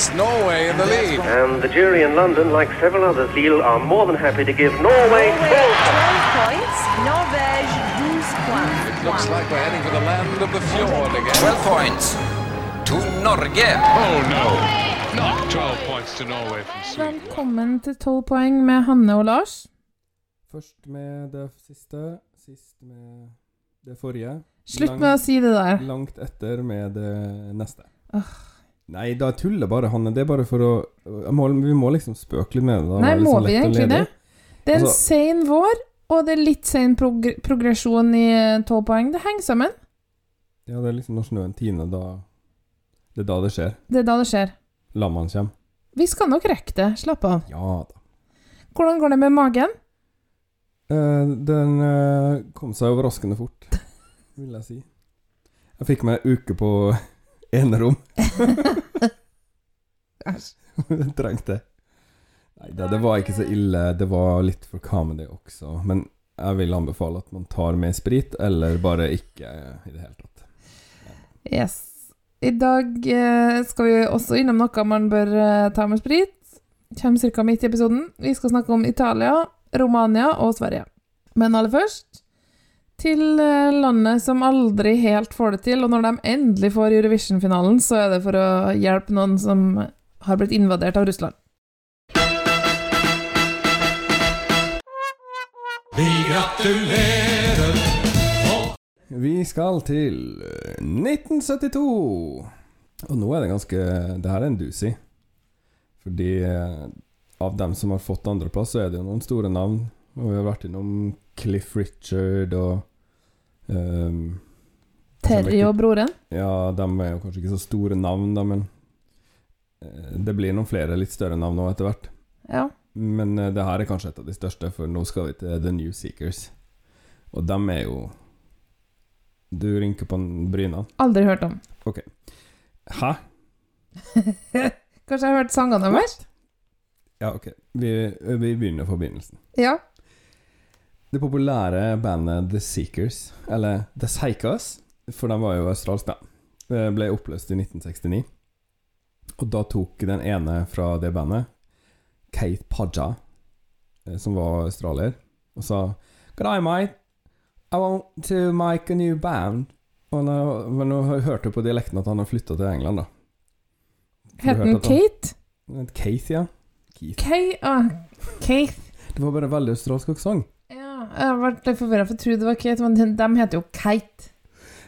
puts Norway in the lead. And the jury in London, like several others, Lille, are more than happy to give Norway Norway, 12 12 points. Norvège, 12 points. It looks like we're heading for the land of the fjord again. 12 points to Norge. Oh no, not 12 points to Norway from Sweden. Velkommen til 12 poeng med Hanne og Lars. Først med det siste, sist med det forrige. Slutt med å si det der. Langt etter med det neste. Nei, da tuller bare Hanne. Det er bare for å må, Vi må liksom spøke litt med det. da. Nei, Det må liksom vi egentlig det? Det er en Altså- sen vår, og det er litt sen prog progresjon i 12 poeng. Det henger sammen. Ja, det er liksom når snøen tiner, da Det er da det skjer. Det er da det skjer. Lammene kommer. Vi skal nok rekke det. Slapp av. Ja da. Hvordan går det med magen? Eh, den eh, kom seg overraskende fort, vil jeg si. Jeg fikk meg en uke på enerom. Æsj. Trengte det. Nei, da, det var ikke så ille. Det var litt for comedy også. Men jeg vil anbefale at man tar med sprit, eller bare ikke i det hele tatt. Yes. I dag eh, skal vi også innom noe man bør eh, ta med sprit. Kommer ca. midt i episoden. Vi skal snakke om Italia, Romania og Sverige. Men aller først til eh, landet som aldri helt får det til, og når de endelig får Eurovision-finalen, så er det for å hjelpe noen som har blitt invadert av Russland. Vi skal til eh, 1972. Og nå er det ganske Det her er en doozy. Fordi eh, av dem som har fått andreplass, så er det jo noen store navn. Og vi har vært innom Cliff Richard og ehm, Terje og broren. Ja, de er jo kanskje ikke så store navn, da, men eh, det blir noen flere litt større navn nå etter hvert. Ja. Men eh, det her er kanskje et av de største, for nå skal vi til The New Seekers. Og dem er jo Du rynker på bryna. Aldri hørt om. Hæ? Kanskje jeg har hørt sangene deres? Ja, ok. Vi, vi begynner fra begynnelsen. Ja. Det populære bandet The Seekers, eller The Psychos, for de var jo australske, da, eh, ble oppløst i 1969. Og da tok den ene fra det bandet, Kate Paja, eh, som var australier, og sa Good day, mate. I want to make a new band. Og nå, men nå hørte jeg på dialekten at han har flytta til England, da. Het han- Kate? Keith, ja. Keith. Kay ah, Keith. Det var bare veldig australsk aksent. Ja, jeg ble litt forvirra, for jeg trodde det var Kate, men de, de heter jo Kate.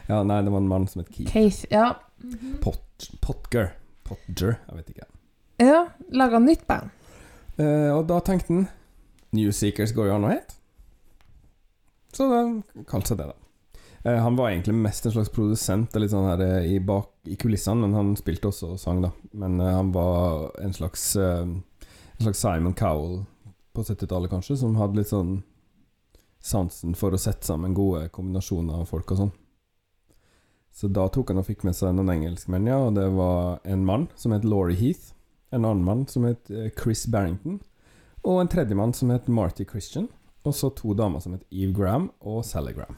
Ja, nei, det var en mann som het Keith. Kate, ja. Pot, Potger. Potger, jeg vet ikke. Ja, laga nytt band. Eh, og da tenkte han New Seekers går jo an å hete. Så de kalte seg det, da. Eh, han var egentlig mest en slags produsent litt sånn her eh, i, bak, i kulissene, men han spilte også og sang, da. Men eh, han var en slags eh, En slags Simon Cowell på 70-tallet, kanskje, som hadde litt sånn sansen for å sette sammen gode kombinasjoner av folk og sånn. Så da tok han og fikk med seg noen engelskmenn, ja, og det var en mann som het Laurie Heath. En annen mann som het eh, Chris Barrington. Og en tredjemann som het Marty Christian. Og så to damer som het Eve Graham og Sally Graham.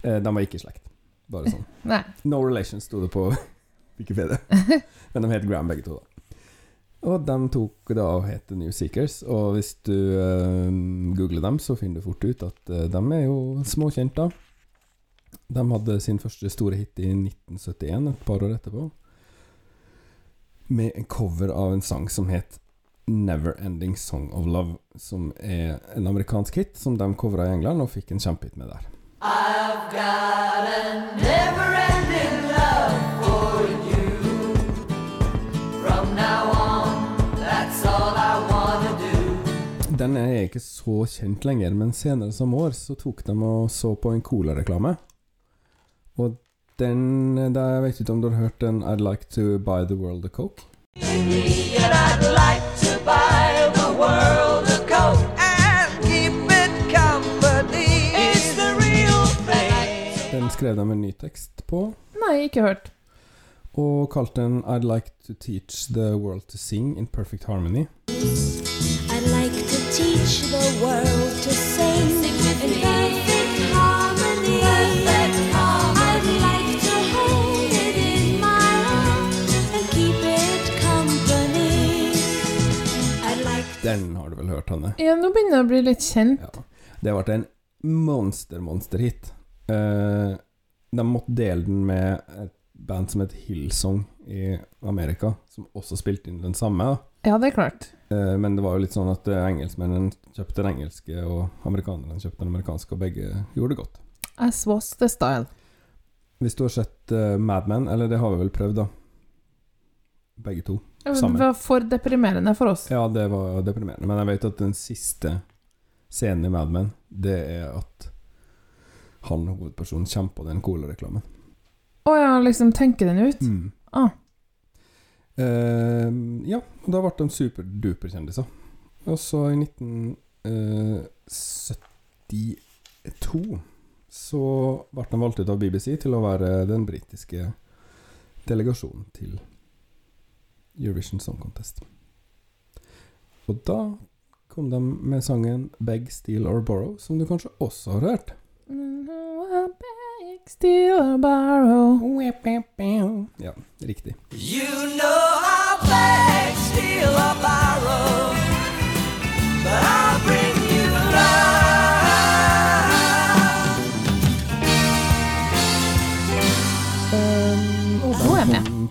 Eh, de var ikke i slekt. Bare sånn. No relations sto det på Wikipedia. Men de het Graham begge to, da. Og de tok da og het New Seekers. Og hvis du uh, googler dem, så finner du fort ut at uh, de er jo småkjent, da. De hadde sin første store hit i 1971, et par år etterpå. Med en cover av en sang som het Never Ending Song of Love. Som er en amerikansk hit som de covra i England, og fikk en kjempehit med der. Den er ikke så kjent lenger, men senere samme år så tok de og så på en Cola-reklame. Og den da, Jeg vet ikke om du har hørt den I'd like to buy the world a coke? Den skrev de en ny tekst på, Nei, ikke hørt. og kalte den I'd like to teach the world to sing in perfect harmony. Den har du vel hørt, Hanne? Ja, nå begynner jeg å bli litt kjent. Ja. Det ble en monster-monster-hit. Uh, eh, de måtte dele den med et band som het Hillsong i Amerika, som også spilte inn den samme. Ja, det er klart. Eh, Men det var jo litt sånn at eh, engelskmennene kjøpte den engelske, og amerikanerne kjøpte den amerikanske, og begge gjorde det godt. As was the style. Hvis du har sett uh, Mad Men, eller det har vi vel prøvd, da. Begge to. Sammen. Det var for deprimerende for oss. Ja, det var deprimerende. Men jeg vet at den siste scenen i Mad Men, det er at han hovedpersonen kommer på den colareklamen. Å ja, liksom tenker den ut. Mm. Ah. Eh, ja, og da ble de superduper-kjendiser. Og så i 1972 så ble de valgt ut av BBC til å være den britiske delegasjonen til Eurovision Song Contest. Og da kom de med sangen 'Beg, Steal or Borrow', som du kanskje også har hørt. Beg, steal or borrow. Ja, riktig. You know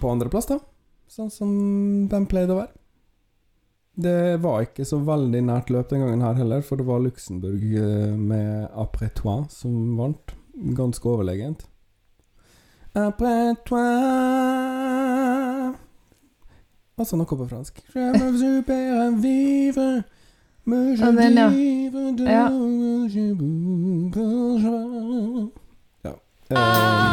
på andreplass, da. Sånn som de pleide å være. Det var ikke så veldig nært løp den gangen her heller, for det var Luxembourg eh, med Après toi som vant. Ganske overlegent. Après toi Altså noe på fransk. Ja, den, ja. Ja. Ja.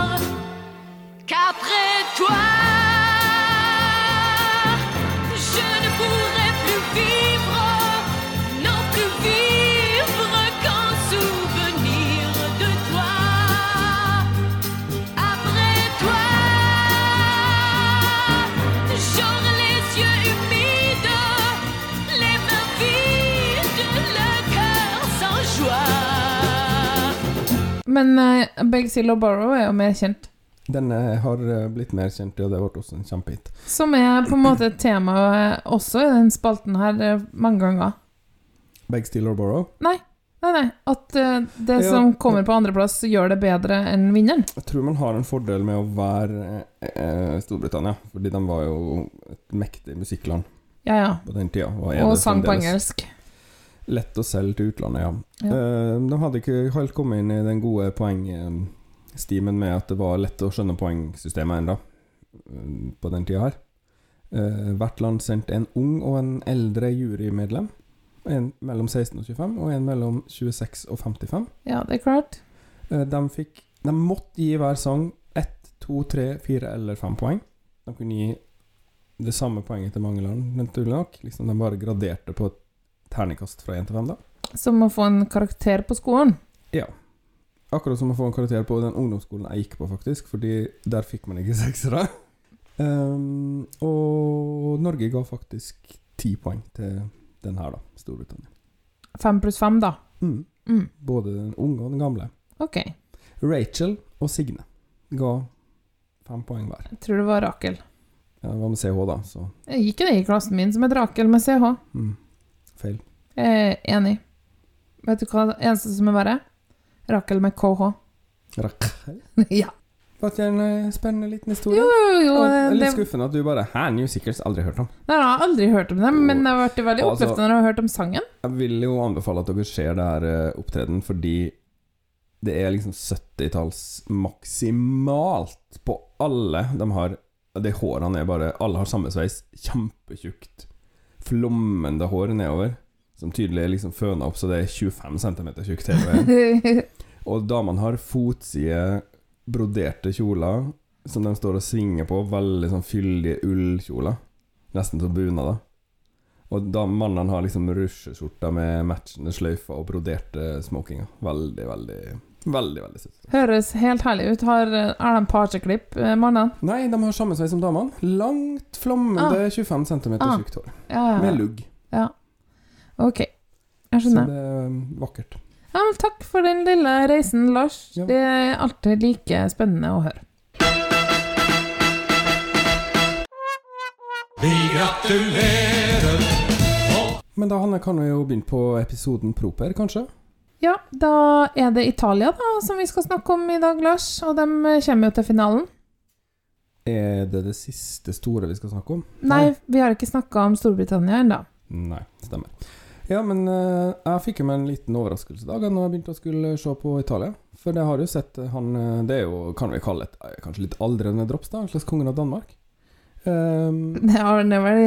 Men uh, Beg, steal og borrow er jo mer kjent. Den eh, har eh, blitt mer kjent, og det ble også en kjempehit. Som er på en måte et tema eh, også i den spalten her eh, mange ganger. Beg, Steal or Borrow. Nei, nei. At eh, det Ja. som kommer på andreplass, gjør det bedre enn vinneren. Jeg tror man har en fordel med å være eh, Storbritannia, fordi de var jo et mektig musikkland Ja, ja. på den tida. Og, Og sang på engelsk. Lett å selge til utlandet, ja. Ja. Eh, de hadde ikke helt kommet inn i den gode poengstimen med at det var lett å skjønne poengsystemet ennå, eh, på den tida her. Eh, hvert land sendte en ung og en eldre jurymedlem. En mellom 16 og 25, og en mellom 26 og 55. Ja, det er klart. Eh, De, fikk, de måtte gi hver sang ett, to, tre, fire eller fem poeng. De kunne gi det samme poenget til mange land, naturlig nok. Liksom de bare graderte på et terningkast fra én til fem, da. Som å få en karakter på skolen. Ja. Akkurat som å få en karakter på den ungdomsskolen jeg gikk på, faktisk, fordi der fikk man ikke seksere. Um, og Norge ga faktisk ti poeng til den her, da. Storbritannia. Fem pluss fem, da. Mm. Mm. Både den unge og den gamle. Ok. Rachel og Signe ga fem poeng hver. Jeg tror det var Rakel. Ja, Hva med CH, da? Så Jeg gikk det i klassen min som het Rakel med CH. mm, feil. Er enig. Vet du hva det eneste som er verre? Rakel med KH. Rakel. ja. Var ikke en eh, spennende liten historie? Jo, jo, jo. Og det er litt skuffende at du bare Hæ, New Seekers? Aldri hørt om. Nei, jeg har aldri hørt om dem, men jeg vært veldig Altså- når jeg har hørt om sangen. Jeg vil jo anbefale at dere ser det her eh, opptreden, fordi det er liksom 70-talls maksimalt på alle. De har De hårene er bare Alle har samme sveis. Kjempetjukt, flommende hår nedover. Som tydelig er liksom føna opp så det er 25 cm tjukt hele veien. Og damene har fotside broderte kjoler som de står og svinger på. Veldig sånn fyldige ullkjoler. Nesten som bunader. Og da mannene har liksom rusjeskjorter med matchende sløyfer og broderte smokinger. Veldig, veldig Veldig, veldig søtt. Høres helt herlig ut. Har, er de parseklipp, eh, mannene? Nei, de har samme sveis som damene. Langt, flommende 25 cm Ah. tjukt hår. Ja, ja, Med lugg. ja. Ok. Jeg Så skjønner. det er um, vakkert. Ja, men takk for den lille reisen, Lars. Ja. Det er alltid like spennende å høre. Vi gratulerer. Men da Hanne, kan vi jo begynne på episoden proper, kanskje? Ja, da er det Italia da, som vi skal snakke om i dag, Lars. Og de kommer jo til finalen. Er det det siste store vi skal snakke om? Nei, vi har ikke snakka om Storbritannia ennå. Nei, stemmer. Ja, men uh, jeg fikk jo meg en liten overraskelse i dag da jeg begynte å skulle se på Italia. For jeg har jo sett eh, han eh, Det er jo, kan vi kalle et eh, kanskje litt aldrende drops, da. En slags kongen av Danmark. Um, Det er han er vel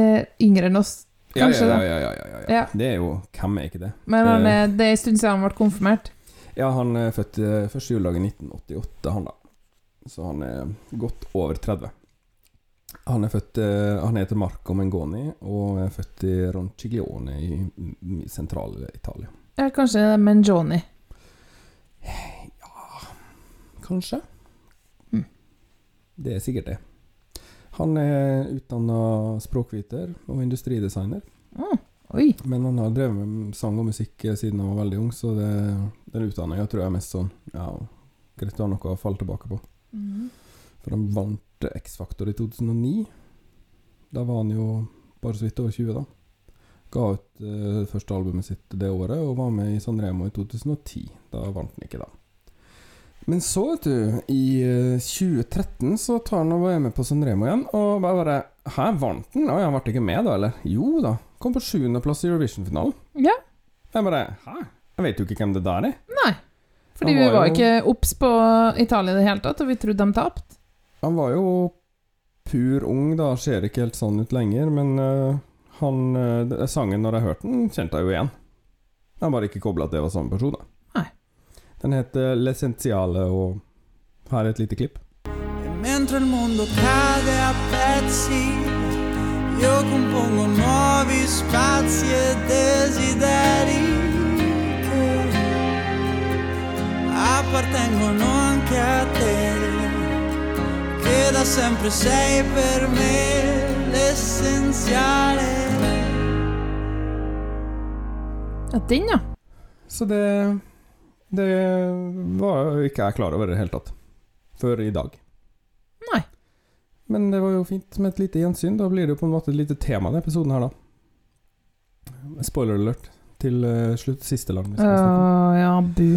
yngre enn oss, ja, ja, ja, ja, ja, ja, ja. Ja. Det er jo Hvem er ikke det? Men han Det- det er en stund siden han ble konfirmert. Ja, han er født eh, første juledag i 1988, han da. Så han er godt over 30. Han er født eh, Han heter Marco Mengoni og er født i Ronciglione i, sentrale Italia. Ja, kanskje det er Menjoni. Kanskje? Mm. Det er sikkert det. Han er utdanna språkviter og industridesigner. Mm. Men han har drevet med sang og musikk siden han var veldig ung, så det, den utdanninga tror jeg er mest sånn Ja, greit å ha noe å falle tilbake på. For han vant X-Factor i 2009. Da var han jo bare så vidt over 20, da. Ga ut eh, første albumet sitt det året, og var med i Sanremo i 2010. Da vant han ikke, da. Men så, vet du, i eh, 2013 så tar han og var med på Sanremo igjen, og bare bare Hæ, vant han? Å ja, han ble ikke med, da, eller? Jo da. Kom på sjuendeplass i Eurovision-finalen. Ja. Jeg bare Hæ? Jeg vet jo ikke hvem det der er. Nei. Fordi var vi var var jo- ikke obs på Italia i det hele tatt, og vi trodde de tapte. Han var jo pur ung, da. Ser ikke helt sånn ut lenger, men uh, han uh, Sangen, når jeg hørte den, kjente jeg jo igjen. Jeg bare ikke kobla at det var samme person, da. Den heter L'Essenziale, og her er et lite klipp. E mentre il mondo cade a pezzi, io compongo nuovi spazi e desideri che appartengono anche a te, che da sempre sei per me l'essenziale. Ja, den, ja. Så det Det var jo ikke jeg klar over i det hele tatt. Før i dag. Nei. Men det var jo fint med et lite gjensyn. Da blir det jo på en måte et lite tema i episoden her, da. Spoiler alert til eh, slutt. Siste land vi skal snakke om. Å, ja, bu.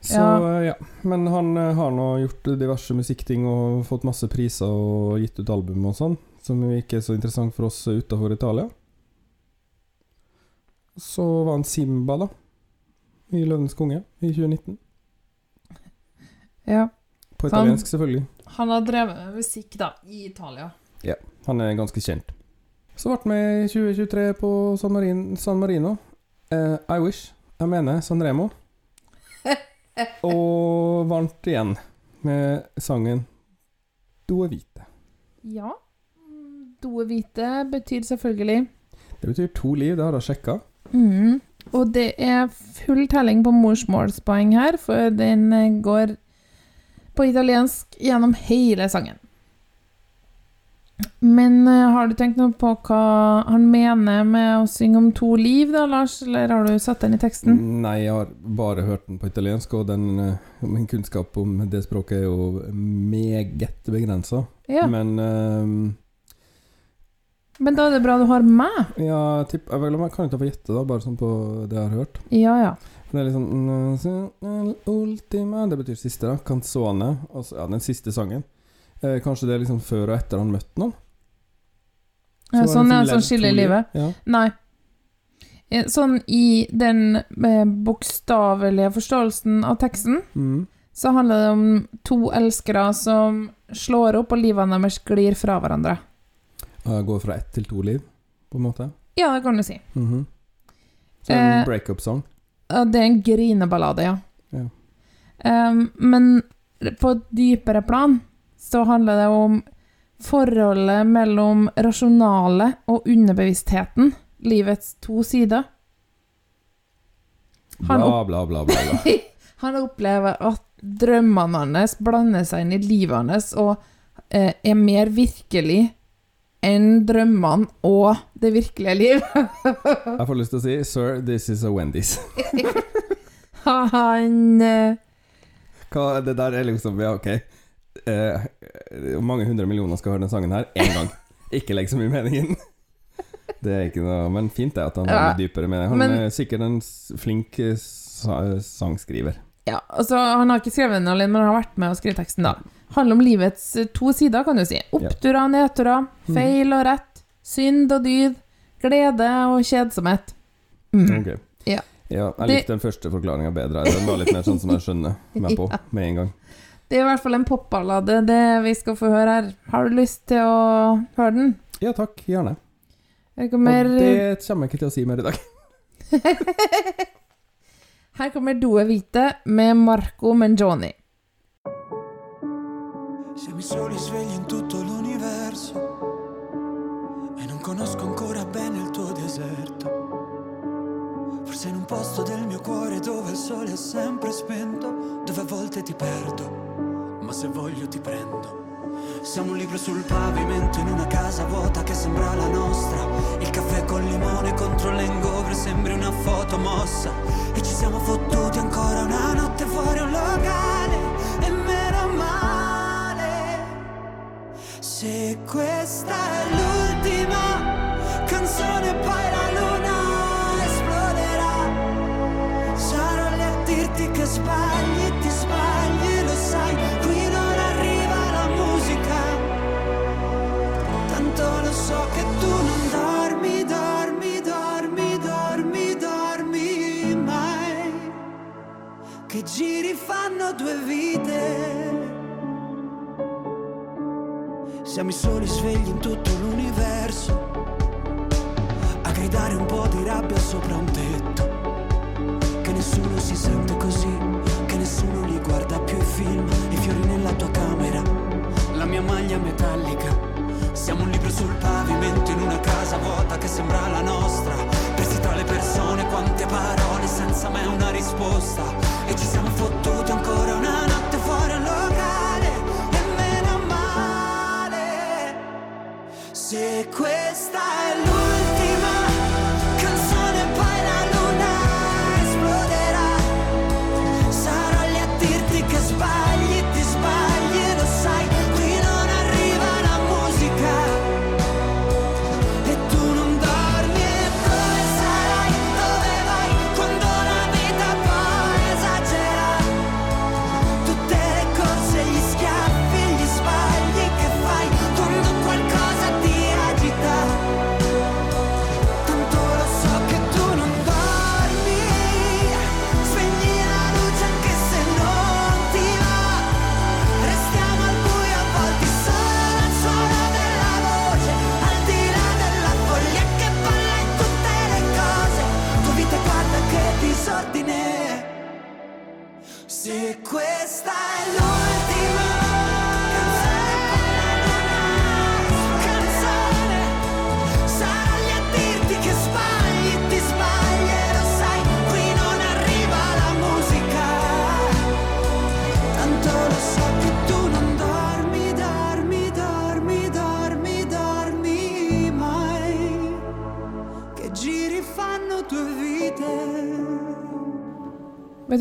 Så ja. eh, ja. Men han eh, har nå gjort diverse musikkting og fått masse priser og gitt ut album og sånn, som ikke er så interessant for oss utafor Italia. Så var han Simba, da. I 'Løvenes konge' i 2019. ja. På italiensk, han- selvfølgelig. Han har drevet med musikk, da, i Italia. Ja, Han er ganske kjent. Så ble vi med i 2023 på San, Marin, San Marino. Eh, I wish. Jeg mener San Remo. Og vant igjen med sangen Due Vite. Ja. Doe hvite betyr selvfølgelig Det betyr to liv, det har jeg sjekka. mm. Og det er full telling på morsmålspoeng her, for den eh, går på italiensk gjennom hele sangen. Men eh, har du tenkt noe på hva han mener med å synge om to liv, da, Lars? Eller har du satt den i teksten? Nei, jeg har bare hørt den på italiensk, og den, eh, min kunnskap om det språket er jo meget begrensa. Ja. Men Men da er det bra du har meg. ja, tipp, jeg, vel, jeg kan ikke få gjette, da, bare sånn på det jeg har hørt. Ja, ja. Det er liksom Ultima Det betyr siste, da. Canzone. Altså, ja, den siste sangen. Eh, kanskje det er liksom før og etter han møtte noen? Så ja, sånn er sånn skille i livet. Ja. Nei. Eh, Sånn i den eh, bokstavelige forståelsen av teksten, Mm. så handler det om to elskere som slår opp, og livene deres glir fra hverandre. Går fra ett til to liv, på en måte. Ja, det kan du si. Mhm. Så en Eh, breakup-sang. Det er en grineballade, ja. Ja. Um, men på et dypere plan så handler det om forholdet mellom rasjonale og underbevisstheten. Livets to sider. Han Bla, bla, bla, bla. bla. Han opplever at drømmene hans blander seg inn i livet hans og eh, er mer virkelig enn drømmene og det virkelige liv. Jeg får lyst til å si Sir, this is a Wendy's. Han eh, Hva, det der er liksom Ja, ok. Eh, mange hundre millioner skal høre den sangen her én gang. Ikke legg så mye mening inn. Det er ikke noe Men fint det at han Ja. er litt dypere mening. Han Men- er sikkert en flink eh, sa sangskriver. Ja, altså Han har ikke skrevet den alene, men han har vært med å skrive teksten. da Handler om livets eh, to sider, kan du si. Oppturer og nedturer, feil og rett, synd og dyd, glede og kjedsomhet. Mm. Ok. Ja. Ja, jeg likte den første forklaringa bedre. Den var litt mer sånn som jeg skjønner meg på Ja. med en gang. Det er i hvert fall en popballade, det vi skal få høre her. Har du lyst til å høre den? Ja takk, gjerne. Kommer, Og det kommer jeg ikke til å si mer i dag. her kommer Doe Hvite med Marco Mengioni. Siamo i soli svegli in tutto l'universo e non conosco ancora bene il tuo deserto. Forse in un posto del mio cuore dove il sole è sempre spento, dove a volte ti perdo, ma se voglio ti prendo. Siamo un libro sul pavimento in una casa vuota che sembra la nostra. Il caffè col limone contro l'engovre sembri una foto mossa. E ci siamo fottuti ancora una notte fuori un locale. Se questa è l'ultima canzone, poi la luna esploderà. Sarò lì a dirti che sbagli, ti sbagli, lo sai. Qui non arriva la musica. Tanto lo so che tu non dormi, dormi, dormi, dormi, dormi mai. Che giri fanno due vite. Siamo i soli svegli in tutto l'universo. A gridare un po' di rabbia sopra un tetto. Che nessuno si sente così, che nessuno li guarda più i film, i fiori nella tua camera, la mia maglia metallica. Siamo un libro sul pavimento in una casa vuota che sembra la nostra. Persi tra le persone, quante parole senza mai una risposta. E ci siamo fottuti ancora una notte Se questa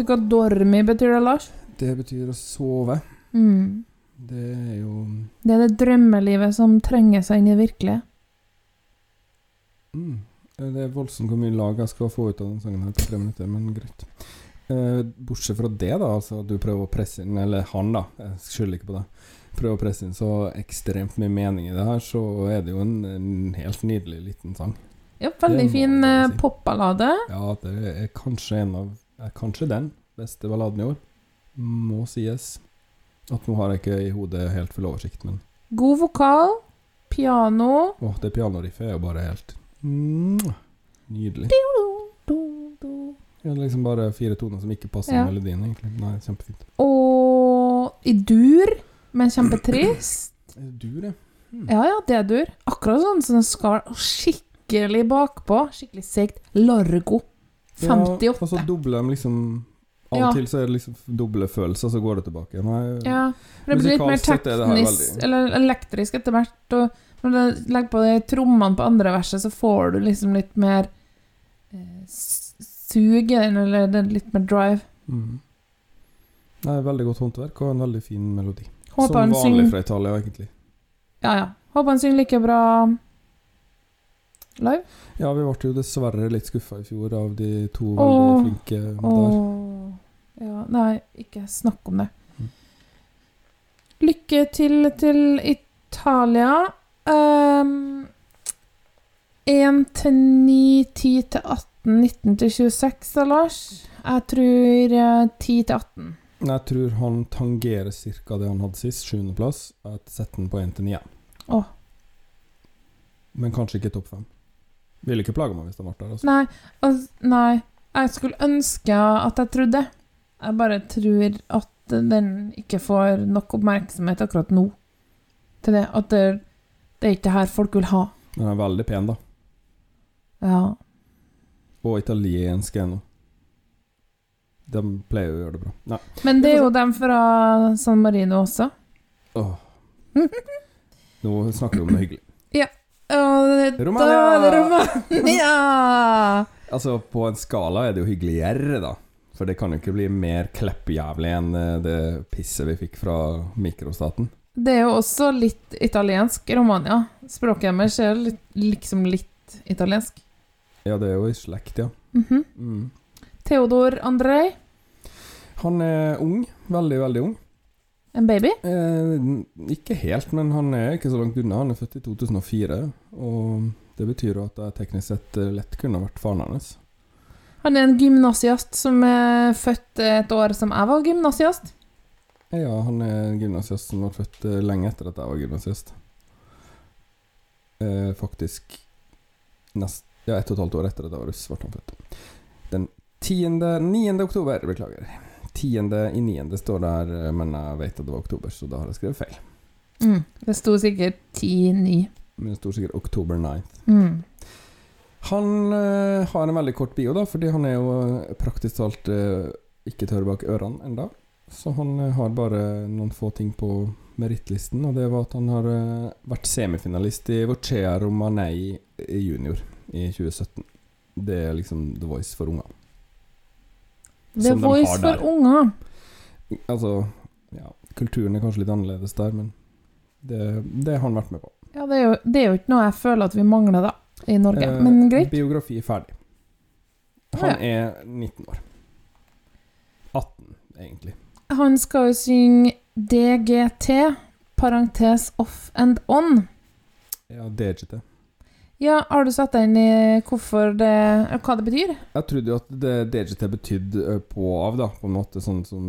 hva dormi betyr det, Lars? Det betyr å sove. Mm. Det er jo Det er det drømmelivet som trenger seg inn i det virkelige. mm, Det er voldsomt hvor mye lag jeg skal få ut av den sangen her på tre minutter, men greit. Eh, bortsett fra det, da, altså at du prøver å presse inn Eller han, da. Jeg skylder ikke på det. Prøver å presse inn så ekstremt mye mening i det her, så er det jo en, en helt nydelig liten sang. Ja, veldig fin eh, si. popballade. Ja, det er kanskje en av er Kanskje den beste balladen i år. Må sies. At nå har jeg ikke i hodet helt full oversikt, men God vokal, piano Åh, det pianoriffet er jo bare helt. Nydelig. Det er liksom bare fire toner som ikke passer Ja. melodien, egentlig. Nei, kjempefint. og i dur, men kjempetrist. Dur, ja. Ja, ja, det er dur. Akkurat sånn som den skal skikkelig bakpå. Skikkelig seigt. Largo. 58. Ja, og så dobler de liksom Av og til så er det liksom doble følelser, så går det tilbake. Nei, Ja, men det blir litt mer er teknisk, eller elektrisk etter hvert. Og når du legger på de trommene på andre verset, så får du liksom litt mer eh, sug eller det er litt mer drive. Mm. Nei, veldig godt håndverk og en veldig fin melodi. Håper Som vanlig fra Italia, egentlig. Ja, ja. Håper han synger like bra live. Ja, vi ble jo dessverre litt skuffa i fjor av de to Åh. veldig flinke der. Ja, nei, ikke snakk om det. Mm. Lykke til til Italia. Um, 1 til 9, 10 til 18, 19 til 26, da, Lars. Jeg tror eh, 10 til 18. Jeg tror han tangerer ca. det han hadde sist, sjuendeplass. Jeg setter den på 1 til 9. Åh. Men kanskje ikke topp fem. Ville ikke plaga meg hvis han ble der. Altså. Nei, altså, nei. Jeg skulle ønske at jeg trodde. Jeg bare tror at den ikke får nok oppmerksomhet akkurat nå. Til det. At det, det er ikke det her folk vil ha. Den er veldig pen, da. Ja. Og italiensk ennå. De pleier å gjøre det bra. Nei. Men det er jo dem fra San Marino også. Åh. Nå snakker vi om noe hyggelig. Og det- Romania! Da Romania! Altså, på en skala er det jo hyggeligere, da. For det kan jo ikke bli mer kleppjævlig enn eh, det pisset vi fikk fra mikrostaten. Det er jo også litt italiensk Romania. Språket deres er litt, liksom litt italiensk. Ja, det er jo i slekt, ja. Mhm. Mm. Theodor Andrej, Han er ung. Veldig, veldig ung. En baby. Eh, ikke helt, men han er ikke så langt unna. Han er født i 2004. Og det betyr jo at jeg teknisk sett lett kunne vært faren hans. Han er en gymnasiast som er født et år som jeg var gymnasiast. Ja, han er en gymnasiast som var født eh, lenge etter at jeg var gymnasiast. Eh, faktisk nest, ja, ett og et halvt år etter at jeg var russ, ble han født. Den 10. 9. oktober, beklager. 10. i niende står der, eh, men jeg vet at det var oktober, så da har jeg skrevet feil. Mm. Det sto sikkert 10-9. Men det sto sikkert oktober 9. Mm. Han uh, har en veldig kort bio, da, fordi han er jo eh, praktisk talt uh, ikke tørr bak ørene enda. Så han uh, har bare noen få ting på merittlisten, og det var at han har vært semifinalist i Vocea Romanei junior i 2017. Det er liksom The Voice for unger. The er de Voice har for unger. Altså, ja Kulturen er kanskje litt annerledes der, men det, det har han vært med på. Ja, det er, jo, det er jo ikke noe jeg føler at vi mangler, da, i Norge. Eh, Men greit. Biografi ferdig. Han ja. er 19 år. 18, egentlig. Han skal jo synge DGT, parentes off and on. Ja, DGT. Ja, har du satt deg inn i hvorfor det Hva det betyr? Jeg trodde jo at det DGT betydde på og av, da, på en måte, sånn som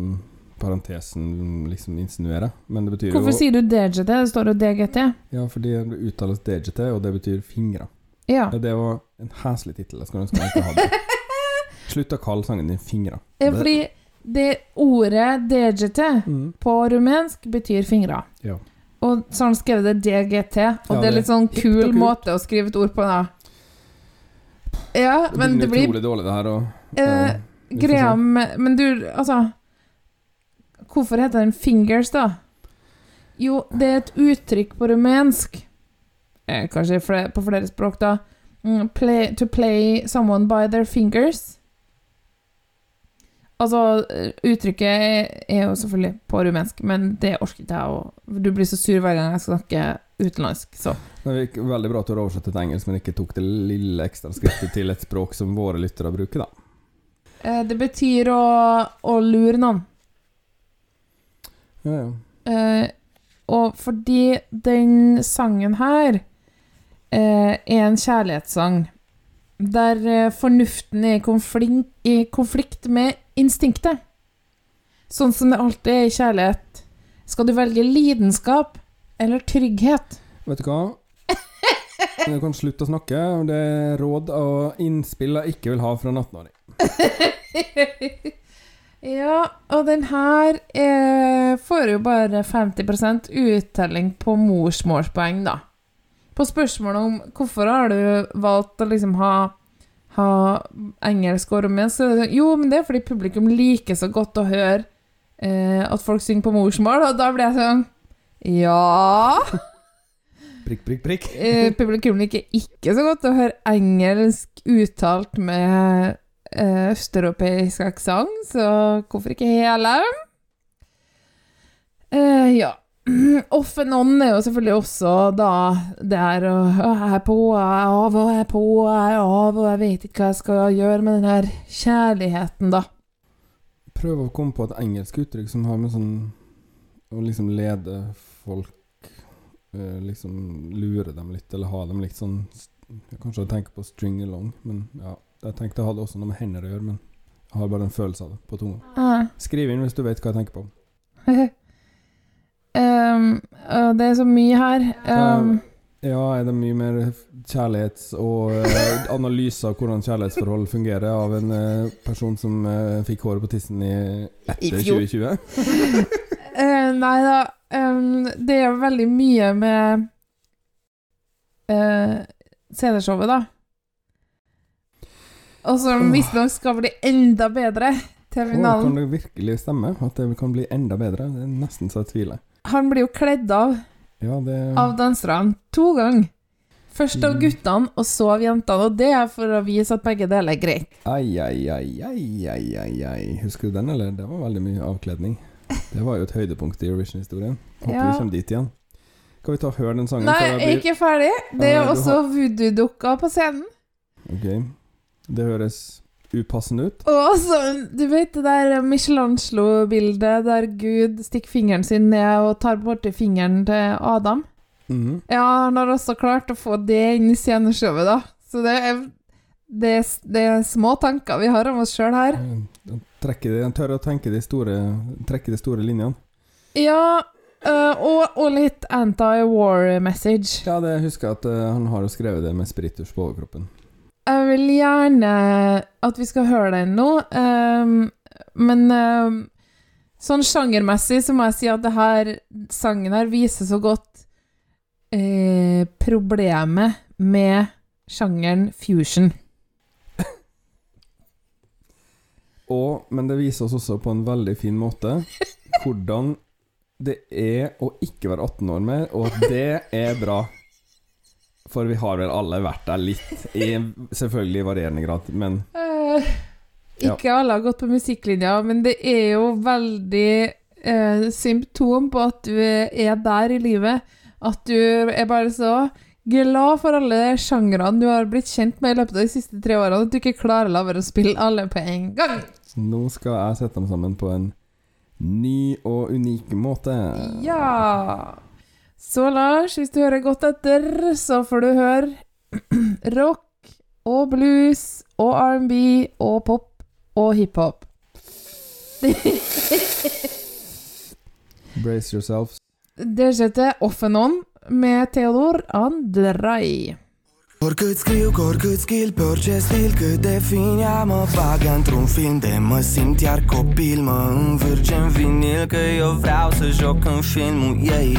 parentesen liksom insinuerer. Men det betyr Hvorfor jo sier du DGT? Det står jo DGT. Ja, fordi det uttales DGT, og det betyr fingre. Ja. Ja, det var en heslig tittel. Jeg skulle ønske jeg ikke hadde. Slutt å kalle sangen din Fingre. Ja, fordi det ordet DGT Mm. på rumensk betyr fingre. Ja. Og så har han skrevet det DGT, og Ja, det er litt sånn kul måte å skrive et ord på, da. Ja, men det blir utrolig dårlig, det her. Og, eh, greia med Men du, altså Hvorfor heter den fingers, da? Jo, det er et uttrykk på rumensk. Eh, kanskje på flere språk, da. Mm, play, to play someone by their fingers. Altså, uttrykket er, jo selvfølgelig på rumensk, men det orker ikke jeg å Du blir så sur hver gang jeg skal snakke utenlandsk, så Det gikk veldig bra at du har oversatt til engelsk, men ikke tok det lille ekstra skrittet til et språk som våre lyttere bruker, da. eh, Det betyr å, å lure noen. Ja, ja. Eh, og fordi den sangen her eh, er en kjærlighetssang der eh, fornuften er i konflikt, i konflikt med instinktet. Sånn som det alltid er i kjærlighet. Skal du velge lidenskap eller trygghet? Vet du hva? Du kan slutte å snakke. Det er råd og innspill jeg ikke vil ha fra 18-åring. ja, og den her eh, får jo bare 50% uttelling på morsmålspoeng, da. På spørsmålet om hvorfor har du valgt å liksom ha, ha engelsk og rumensk, så er det sånn Jo, men det er fordi publikum liker så godt å høre eh, at folk synger på morsmål, og da blir jeg sånn Ja Prikk, prikk, prikk. eh, Publikum liker ikke så godt å høre engelsk uttalt med eh, østeuropeisk aksent, så hvorfor ikke hele? Eh, ja. Off and on er jo selvfølgelig også da det er å Jeg er på, jeg er av, og jeg er på, jeg er av, og jeg vet ikke hva jeg skal gjøre med den her kjærligheten, da. Prøv å komme på et engelsk uttrykk som har med sånn Å liksom lede folk eh, Liksom lure dem litt, eller ha dem litt sånn Kanskje jeg tenker på string along, men ja. Jeg tenkte jeg hadde også noe med hender å gjøre, men jeg har bare en følelse av det på tunga. Skriv inn hvis du vet hva jeg tenker på. um, uh, det er så mye her. Um, Ja, er det mye mer kjærlighets- og uh, analyse av hvordan kjærlighetsforhold fungerer av en uh, person som eh, fikk håret på tissen i etter 2020? eh, nei da, um, det er veldig mye med uh, CD-showet, da. Og som visstnok skal bli enda bedre Terminalen. Oh, kan det virkelig stemme? At det kan bli enda bedre? Det er nesten så jeg tviler. Han blir jo kledd av Ja, det av danserne to ganger. Først av Mm. guttene, og så av jentene. Og det er for å vise at begge deler er greit. Ai, ai, ai, ai, ai, ai. Husker du den, eller? Det var veldig mye avkledning. Det var jo et høydepunkt i Eurovision-historien. Håper Ja. vi kommer dit igjen. Skal vi ta og høre den sangen? Nei, jeg blir- ikke ferdig. Det er Ja, også også voodoo-dukka på scenen. Ok. Det høres upassende ut. Og så, du vet det der Michelangelo-bildet der Gud stikker fingeren sin ned og tar borti fingeren til Adam? Mhm. Ja, han har også klart å få det inn i sceneshowet, da. Så det er, det er, det er små tanker vi har om oss sjøl her. De tør å tenke de store, trekke de store linjene. Ja, Uh, og, og litt anti-war message. Ja, det husker jeg at uh, han har jo skrevet det med spiritus på overkroppen. Jeg vil gjerne at vi skal høre den nå, um, men um, sånn sjangermessig så må jeg si at det her sangen her viser så godt eh, problemet med sjangeren fusion. Og, men det viser oss også på en veldig fin måte hvordan det er å ikke være 18 år mer, og at det er bra. For vi har vel alle vært der litt, i selvfølgelig varierende grad, men Eh, Ja. ikke alle har gått på musikklinja, men det er jo veldig eh, symptom på at du er der i livet. At du er bare så glad for alle sjangrene du har blitt kjent med i løpet av de siste tre årene, at du ikke klarer å la være å spille alle på en gang. nå skal jeg sette dem sammen på en ny og unik måte. Ja. Så Lars, hvis du hører godt etter, så får du høre rock og blues og R&B og pop og hiphop. Brace yourselves. Det skjedde Off and On med Theodor Andrei. Oricât scriu, cu oricât skill Pe orice stil, cât de fin ea Mă bagă într-un film de mă simt iar copil Mă învârge în vinil Că eu vreau să joc în filmul ei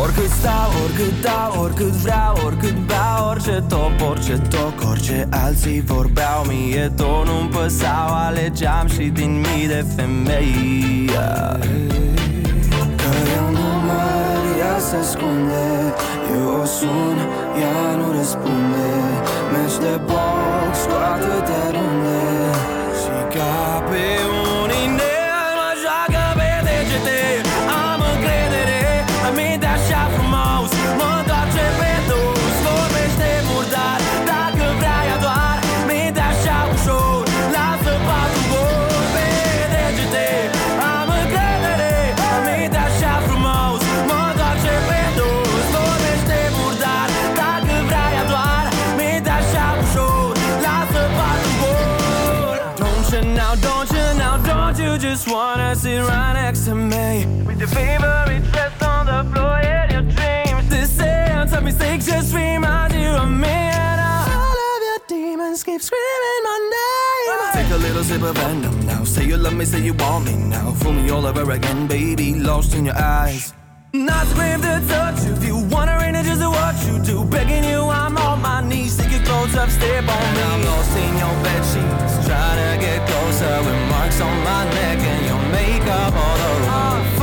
Oricât stau, oricât dau, oricât vreau, oricât beau Orice top, orice toc, orice alții vorbeau Mie tot nu-mi păsau, alegeam și din mii de femei Că se ascunde. Eu o sun, ea nu răspunde. Meci de box cu atâtea runde. Și ca pe un of venom now Say you love me, say you want me now Fool me all over again, baby, lost in your eyes not to touch you. If you wondering just what you do, begging you, I'm on my knees. Take your clothes up, step on me. I'm lost in your bed sheets, trying to get closer with marks on my neck and your makeup all over. Photos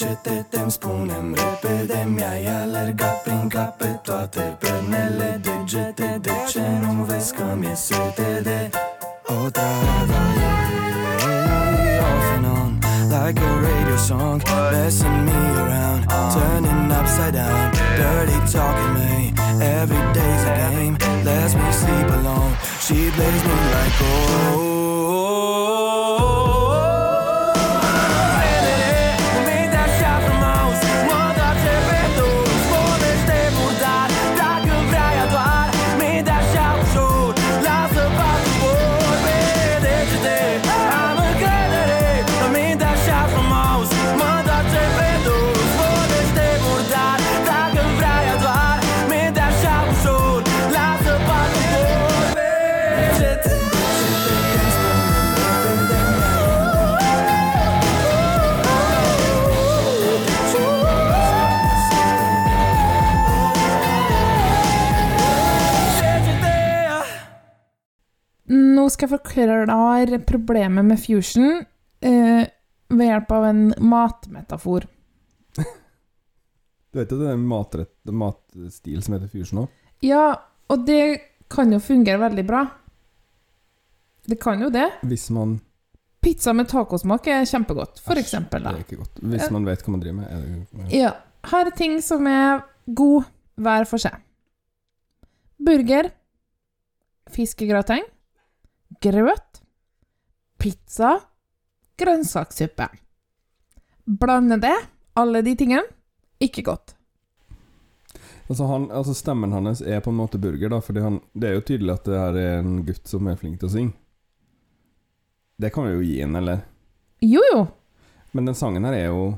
Degete, degete, te-mi spunem repede Mi-ai alergat prin cap pe toate Leggete dolce non vescami sedete Otra Off and on Like a radio song Messing me around Turning upside down. Dirty talking me Every day's a game. Lets me sleep alone. She plays me like oh skal jeg forklare problemet med fusion eh, ved hjelp av en matmetafor. Du vet jo det er en matrett, matstil som heter fusion òg? Ja, og det kan jo fungere veldig bra. Det kan jo det. Hvis man Pizza med tacosmak er kjempegodt, for eksempel. Det er ikke godt. Hvis man vet hva man driver med. Er det, Ja. Her er ting som er god hver for seg. Burger, fiskegrateng, grøt, pizza, grønnsakssuppe. Blande det, alle de tingene, ikke godt. Altså, han, altså Stemmen hans er på en måte burger, da, Fordi han, det er jo tydelig at det her er en gutt som er flink til å synge. Det kan vi jo gi en, eller? Jo, jo. Men den sangen her er jo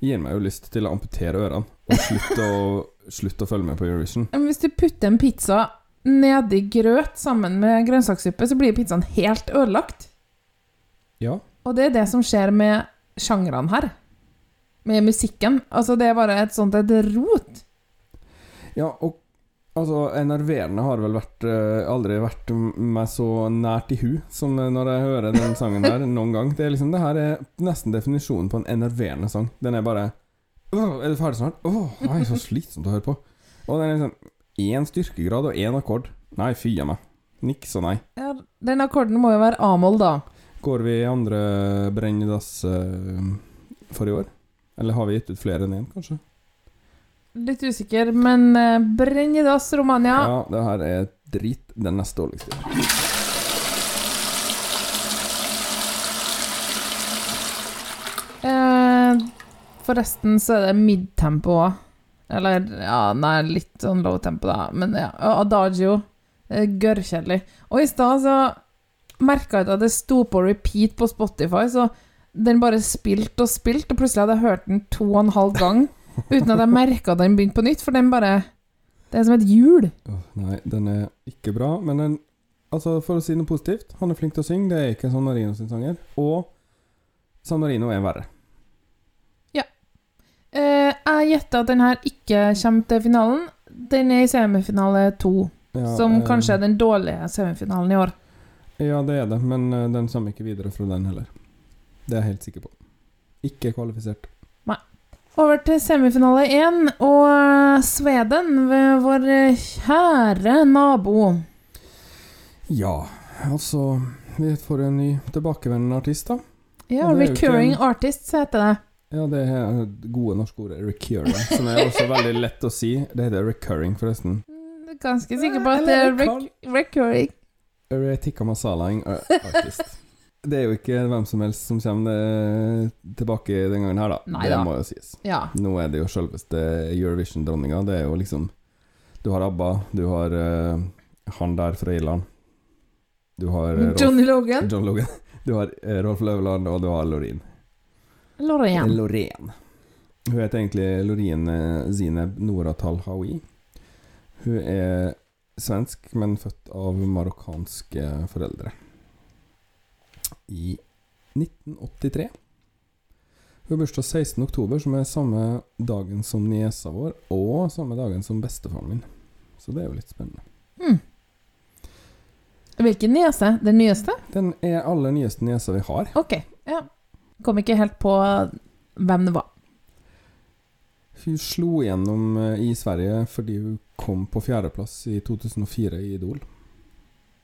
Gir meg jo lyst til å amputere ørene og slutte å, slutt å følge med på Eurovision. Men hvis du putter en pizza nedi grøt sammen med grønnsakssuppe, så blir pizzaen helt ødelagt. Ja. Og det er det som skjer med sjangrene her. Med musikken. Altså, det er bare et sånt et rot. Ja, og altså, enerverende har vel vært eh, aldri vært meg så nært i hu som når jeg hører den sangen der noen gang. Det er liksom, det her er nesten definisjonen på en enerverende sang. Den er bare Åh, er du ferdig snart? Åh, nei, så slitsomt å høre på. Og den er liksom én styrkegrad og én akkord. Nei, fy a meg. Niks og nei. Ja, den akkorden må jo være A-moll, da. Går vi i andre brennedass uh, for i år? Eller har vi gitt ut flere enn én, kanskje? Litt usikker, men uh, Brennedass Romania. Ja, det her er drit. Den neste dårligste. Eh, forresten så er det midtempo òg. Eller ja, nei, litt sånn low tempo, da. Men ja, Adagio. eh, Gørrkjedelig. Og i stad så merka jeg at det sto på repeat på Spotify, så den bare spilte og spilte, og plutselig hadde jeg hørt den to og en halv gang uten at jeg merka at den begynte på nytt, for den bare Det er som et hjul. Nei, den er ikke bra, men den Altså, for å si noe positivt, han er flink til å synge, det er ikke San Marino sin sanger. Og San Marino er verre. Eh, jeg gjetter at den her ikke kommer til finalen. Den er i semifinale to, Ja, som eh, kanskje er den dårlige semifinalen i år. Ja, det er det, men eh, den kommer ikke videre fra den heller. Det er jeg helt sikker på. Ikke kvalifisert. Over til semifinale én, og eh, Sveden, ved vår eh, kjære nabo. Ja, altså Vi får en ny tilbakevendende artist, da. Ja, Og det er jo ikke Recurring Artists heter det. Ja, det er gode norske ordet 'recurring', som er også veldig lett å si. Det heter 'recurring', forresten. Du er Ganske sikker på at det er rec recurring. Retika masalaing artist. Det er jo ikke hvem som helst som kommer tilbake den gangen her, da. Nei det da. må jo sies. Ja. Nå er det jo selveste Eurovision-dronninga. Det er jo liksom Du har ABBA, du har uh, han der fra Irland. Du har uh, Rolf, Johnny Logan. John Logan. Du har uh, Rolf Løvland, og du har Loreen. Lorraine. Loreen. Hun heter egentlig Loreen eh, Zineb Nora Talhawi. Hun er svensk, men født av marokkanske foreldre. I 1983. Hun har bursdag 16. oktober, som er samme dagen som niesa vår, og samme dagen som bestefaren min. Så det er jo litt spennende. Hmm. Hvilken niese? Den nyeste? Den er aller nyeste niesa vi har. Ok, ja. Kom ikke helt på hvem det var. Hun slo igjennom eh, i Sverige fordi hun kom på fjerdeplass i 2004 i Idol.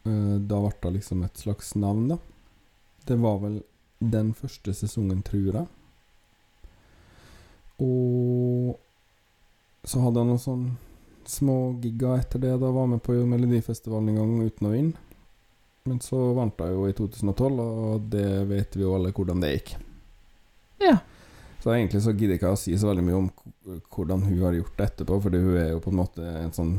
Eh, Da ble det liksom et slags navn, da. Det var vel den første sesongen, tror jeg. Og så hadde jeg noen sånne små gigger etter det. Da var med på Melodifestivalen en gang uten å vinne. Men så vant hun jo i 2012, og det vet vi jo alle hvordan det gikk. Ja. Så egentlig så gidder jeg ikke å si så veldig mye om hvordan hun har gjort det etterpå, fordi hun er jo på en måte en sånn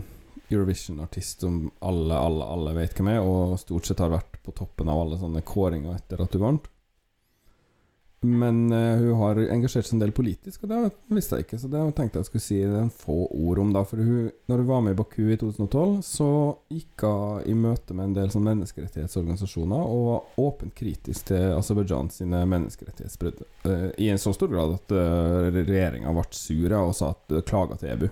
Eurovision-artist som alle, alle, alle vet hvem er, og stort sett har vært på toppen av alle sånne kåringer etter at hun vant. Men uh, hun har engasjert seg en del politisk, og det visste jeg ikke, så det tenkte jeg skulle si en få ord om, da. For hun, når hun var med i Baku i 2012, så gikk hun i møte med en del sånn menneskerettighetsorganisasjoner og var åpent kritisk til Aserbajdsjan sine menneskerettighetsbrudd. Uh, I en så stor grad at uh, regjeringa ble sur og sa at klaga til EBU.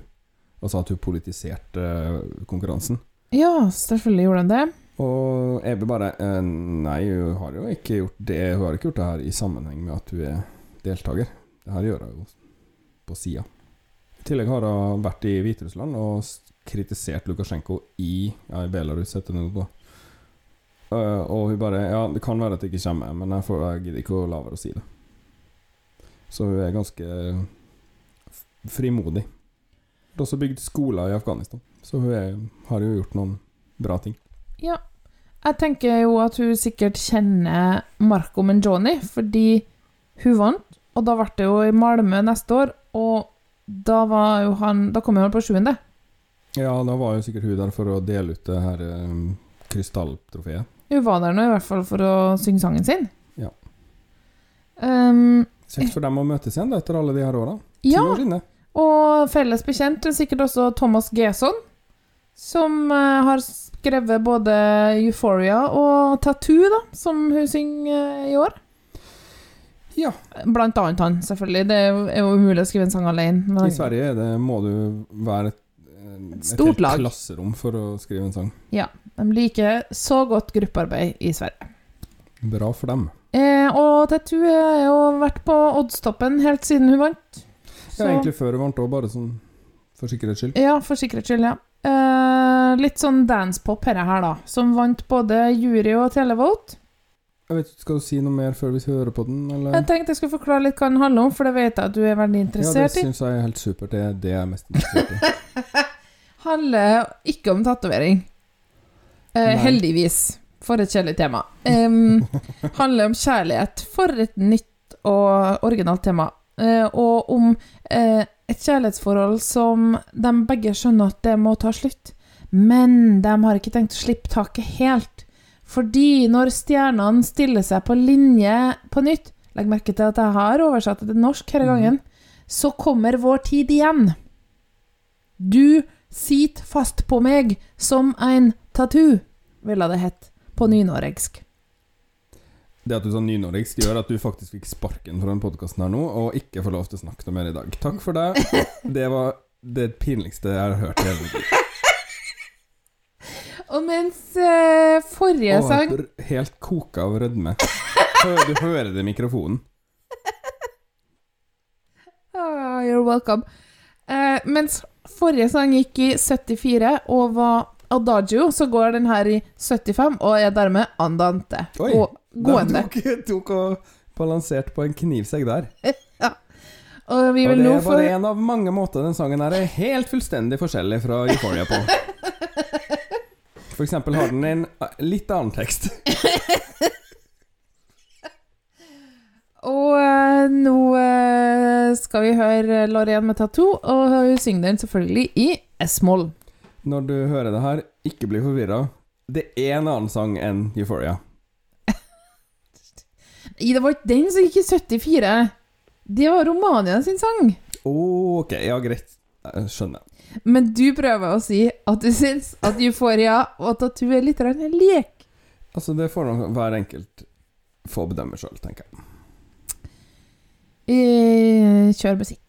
Og sa at hun politiserte eh, konkurransen. Ja, selvfølgelig gjorde hun det. Og EBU bare eh, Nei, hun har jo ikke gjort det Hun har ikke gjort det her i sammenheng med at hun er deltaker. Det her gjør hun jo på sida. I tillegg har hun vært i Hviterussland og kritisert Lukasjenko i Ja, i Belarus, heter det nå. Eh, og hun bare Ja, det kan være at det ikke kommer, men jeg, får, jeg gidder ikke å la være å si det. Så hun er ganske frimodig. Hun har også bygd skoler i Afghanistan, så hun er, har jo gjort noen bra ting. Ja. Jeg tenker jo at hun sikkert kjenner Marco Menjoni, fordi hun vant, og da ble det jo i Malmö neste år, og da var jo han Da kom jo han på sjuende. Ja, da var jo sikkert hun der for å dele ut det her um, krystalltrofeet. Hun var der nå i hvert fall for å synge sangen sin. Ja. Um, Kjekt for dem å møtes igjen da, etter alle de her åra. Ja, år og felles bekjent er sikkert også Thomas Gesson, som eh, har skrevet både Euphoria og Tattoo, da, som hun synger eh, i år. Ja. Blant annet han, selvfølgelig. Det er jo, umulig å skrive en sang alene. I Sverige er det, må du være et, et Stort helt lag. klasserom for å skrive en sang. Ja, de liker så godt gruppearbeid i Sverige. Bra for dem. Eh, og Tattoo har jo vært på oddstoppen helt siden hun vant. Ja, egentlig før hun vant òg, bare sånn for sikkerhets skyld. Ja, for sikkerhets skyld, ja. Eh, litt sånn dancepop dette her, da. Som vant både jury og televote. Jeg vet ikke, Skal du si noe mer før vi hører på den, eller? Jeg tenkte jeg skulle forklare litt hva den handler om, for det vet jeg at du er veldig interessert i. Ja, det syns jeg er helt supert. Det er det jeg er mest interessert i. Handler ikke om tatovering. Eh, heldigvis. For et kjedelig tema. Um, handler om kjærlighet. For et nytt og originalt tema. Eh, og om et kjærlighetsforhold som de begge skjønner at det må ta slutt. Men de har ikke tenkt å slippe taket helt. Fordi når stjernene stiller seg på linje på nytt Legg merke til at jeg har oversatt det til norsk denne gangen. Så kommer vår tid igjen. Du sit fast på meg som en tattoo, ville det hett på nynorsk. Det at du sa nynorsk gjør at du faktisk fikk sparken fra den podkasten her nå, og ikke får lov til å snakke noe mer i dag. Takk for det. Det var det pinligste jeg har hørt i hele mitt liv. Og mens uh, forrige Og sang helt koka av rødme. Du hører det i mikrofonen. Oh, You're welcome. Uh, mens forrige sang gikk i 74 og var Adagio, så går den her i 75 og er dermed andante. Oi, og De gående. tok, tok og balanserte på en knivsegg der. Og vi Og vil det er bare bare en av mange måter den sangen er helt fullstendig forskjellig fra Euphoria på. For eksempel har den en eh, litt annen tekst. Og eh, nå eh, skal vi høre Lorraine med tattoo, og hun synger den selvfølgelig i S-moll. Når du hører det her, ikke bli forvirra. Det er en annen sang enn Euphoria. Det var ikke den som gikk i 74. Det var Romania sin sang. Ok, ja, greit. Jeg skjønner. Men du prøver å si at du syns at Euphoria og tattoo er litt en lek. Altså, det får hver enkelt få bedømme sjøl, tenker jeg. Eh, kjør musikk.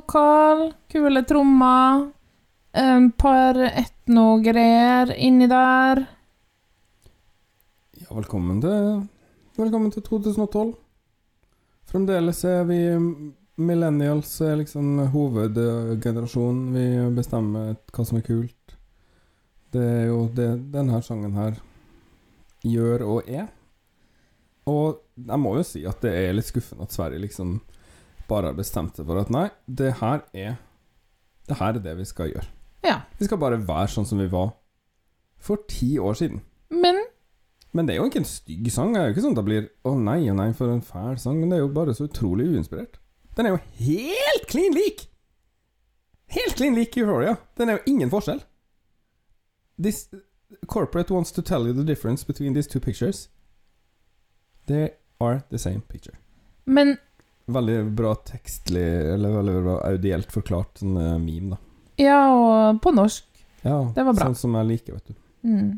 Vokal, kule trommer, en par etnogreier inni der. Ja, velkommen til Velkommen til 2012. Fremdeles er vi millennials er liksom hovedgenerasjonen. Vi bestemmer hva som er kult. Det er jo det denne sangen her gjør og er. Og jeg må jo si at det er litt skuffende at Sverige liksom bare har bestemt seg for at nei, det her er Det her er det vi skal gjøre. Ja. Vi skal bare være sånn som vi var for ti år siden. Men Men det er jo ikke en stygg sang. Det er jo ikke sånn at det blir 'Å nei, å nei, for en fæl sang'. Men det er jo bare så utrolig uinspirert. Den er jo helt klin lik! Helt klin lik Euphoria. Den er jo ingen forskjell. This corporate wants to tell you the difference between these two pictures. They are the same picture. Men Veldig bra tekstlig, eller veldig bra audielt forklart sånn eh, meme, da. Ja, og på norsk. Ja, Det var bra. Sånn som jeg liker, vet du. Mm.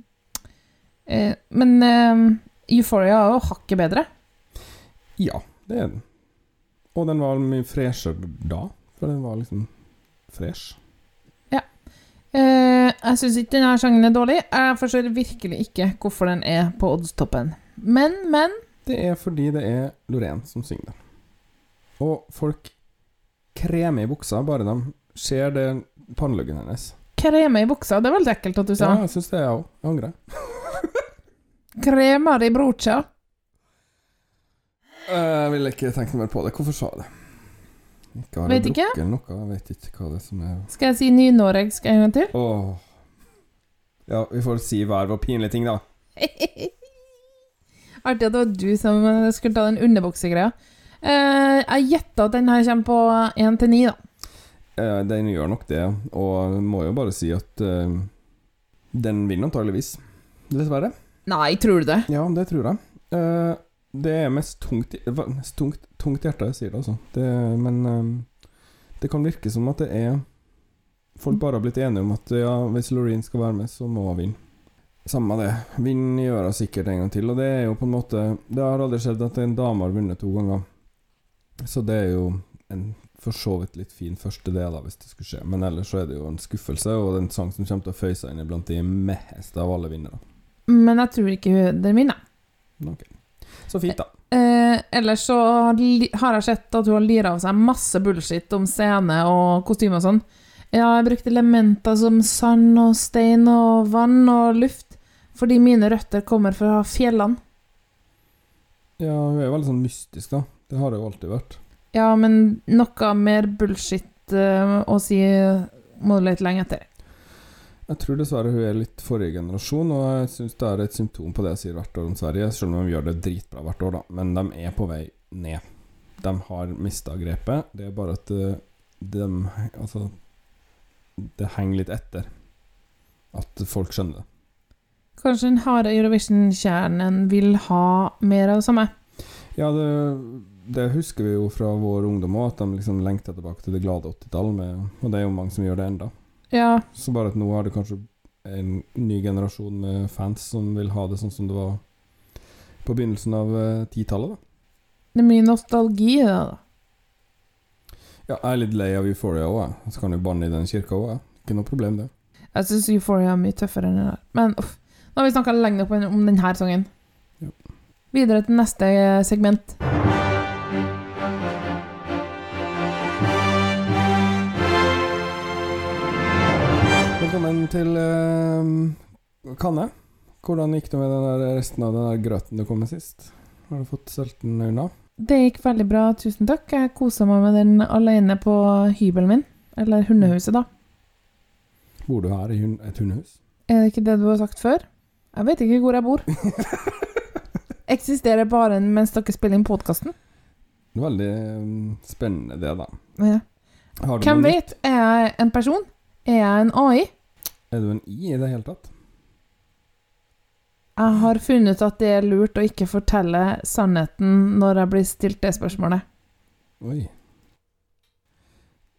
Eh, men eh, Euphoria er jo hakket bedre. Ja, det er den. Og den var mye freshere da, for den var liksom fresh. Eh, jeg syns ikke denne sangen er dårlig. Jeg forstår virkelig ikke hvorfor den er på oddstoppen. Men, men Det er fordi det er Lorén som synger den. Og folk kremer i buksa bare de ser det panneluggen hennes. kreme i buksa, det er veldig ekkelt at du sa. Ja, jeg syns det, jeg òg. Jeg angrer. Kremer i brocha. Jeg ville ikke tenkt mer på det. Hvorfor sa jeg det? Ikke har Vet jeg drukket noe. Jeg vet ikke hva det er som er Skal jeg si nynorsk en gang til? Åh. Ja, vi får si hver vår pinlige ting, da. Artig at det var du som skulle ta den underbuksegreia. Eh, jeg gjetter at den her kommer på 1 til 9, da. Uh, Den gjør nok det, og må jo bare si at uh, den vinner antageligvis. Dessverre. Nei, tror du det? Ja, det tror jeg. Uh, det er mest tungt, tungt, tungt hjerte jeg sier det, altså. Det, men det kan virke som at det er folk bare har blitt enige om at ja, hvis Loreen skal være med, så må hun vinne. Samme det. Vinn gjør hun sikkert en gang til, og det er jo på en måte Det har aldri skjedd at en dame har vunnet to ganger. Så det er jo en for så vidt litt fin første del, da, hvis det skulle skje. Men ellers så er det jo en skuffelse, og det er en sang som kommer til å føye seg inn blant de mest av alle vinnere. Men jeg tror ikke den vinner. Ok. Så fint, da. Eh, ellers så har har jeg sett at hun har lira av seg masse bullshit om scene og kostyme og sånn. Ja, jeg brukte elementer som sand og stein og vann og luft, fordi mine røtter kommer fra fjellene. Ja, hun er jo veldig sånn mystisk, da. Det har det jo alltid vært. Ja, men noe mer bullshit uh, å si må du lete lenge etter. Jeg tror dessverre hun er litt forrige generasjon, og jeg syns det er et symptom på det jeg sier hvert år om Sverige, selv om de gjør det dritbra hvert år, da. Men de er på vei ned. De har mista grepet. Det er bare at eh, de Altså Det henger litt etter. At folk skjønner det. Kanskje den harde Eurovision-kjernen vil ha mer av det samme? Ja, det, det husker vi jo fra vår ungdom òg, at de liksom lengter tilbake til det glade 80-tallet. og det er jo mange som gjør det enda. Ja, Så bare at nå har det kanskje en ny generasjon med fans som vil ha det sånn som det var på begynnelsen av titallet, 10-tallet, da. det er mye nostalgi i det, da. Ja, jeg er litt lei av Euphoria òg, jeg. Så kan jo banne i den kirka òg, jeg. Ikke noe problem, det. Jeg syns Euphoria er mye tøffere enn den der. Men uff, nå har vi snakka lenge om denne sangen. Ja. Videre til neste eh, segment. Velkommen til uh, Kanne. Hvordan gikk det med den resten av den der grøten du kom med sist? Har du fått stelt den unna? Det gikk veldig bra, tusen takk. Jeg kosa meg med den alene på hybelen min. Eller hundehuset, da. Bor du her i et hundehus? Er det ikke det du har sagt før? Jeg vet ikke hvor jeg bor. Eksisterer bare mens dere spiller inn podkasten? Veldig mm, spennende, det, da. Ja. Hvem vet? Er jeg en person? Er jeg en AI? Er du en i i det hele tatt? Jeg har funnet ut at det er lurt å ikke fortelle sannheten når jeg blir stilt det spørsmålet. Oi.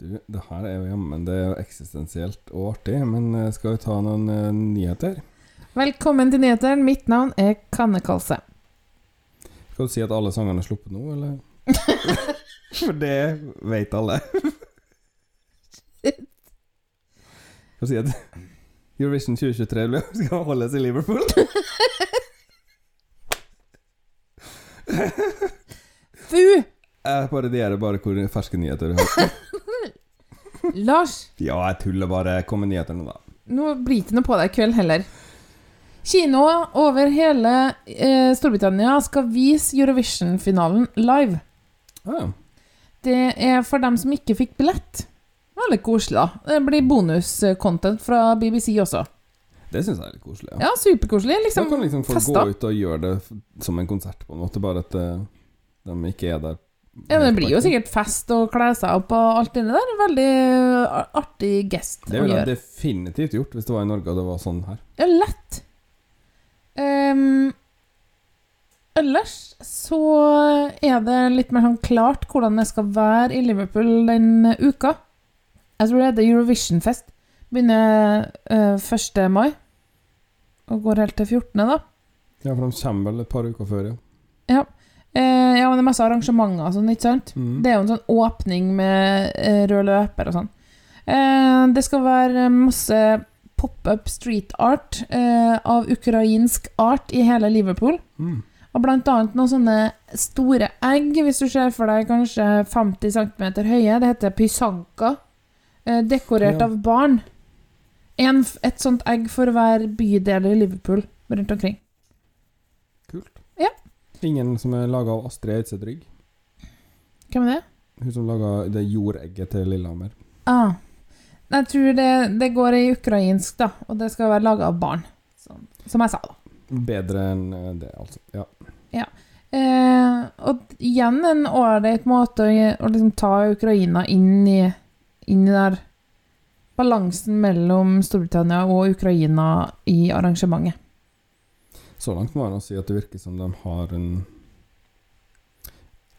Du, det her er jo jammen Det er jo eksistensielt og artig, men eh, skal vi ta noen uh, nyheter? Velkommen til nyhetene. Mitt navn er Kanne Kalse. Skal du si at alle sangene er sluppet nå, eller? For det vet alle. Skal du si at Eurovision 2023 blir- skal holdes i Liverpool? Fu! Jeg parodierer bare hvor ferske nyheter du har. Lars, Ja, jeg tuller bare. Kom med nyheter nå, da. nå blir det ikke noe på deg i kveld heller. Kinoer over hele eh, Storbritannia skal vise Eurovision-finalen live. Ah, Det er for dem som ikke fikk billett. Veldig koselig, da. Det blir bonus-content fra BBC også. det syns jeg er litt koselig. Ja. Ja, superkoselig. Da Liksom, kan liksom folk festa. gå ut og gjøre det som en konsert, på en måte. Bare at eh, de ikke er der. Ja, men det blir jo sikkert fest og kle seg opp og alt det der. Veldig artig gest Det ville jeg gjøre. definitivt gjort hvis det var i Norge og det var sånn her. Ja, lett. Um, ellers så er det litt mer sånn klart hvordan det skal være i Liverpool den uka. Jeg tror det heter Eurovision-fest. Begynner uh, 1. mai og går helt til 14., da. Ja, for de kommer vel et par uker før, ja. Eh, ja, men det er masse arrangementer og sånn, ikke sant? Mm. Det er jo en sånn åpning med eh, rød løper og sånn. Eh, det skal være masse pop-up street art eh, av ukrainsk art i hele Liverpool. Mm. Og blant annet noen sånne store egg, hvis du ser for deg kanskje 50 cm høye. Det heter pysanka. Eh, dekorert Ja. av barn. En, et sånt egg for hver bydel i Liverpool rundt omkring. Kult. Ja. Ingen som er laga av Astrid Eidseth Rygg? Hvem er det? Hun som laga det jordegget til Lillehammer. Ah. Jeg tror det, det går i ukrainsk, da, og det skal være laga av barn. Som, som jeg sa, da. Bedre enn eh, det, altså. Ja. Eh, og igjen en ålreit måte å, å liksom ta Ukraina inn i, inn i der balansen mellom Storbritannia og Ukraina i arrangementet. Så langt må jeg si at det virker som de har en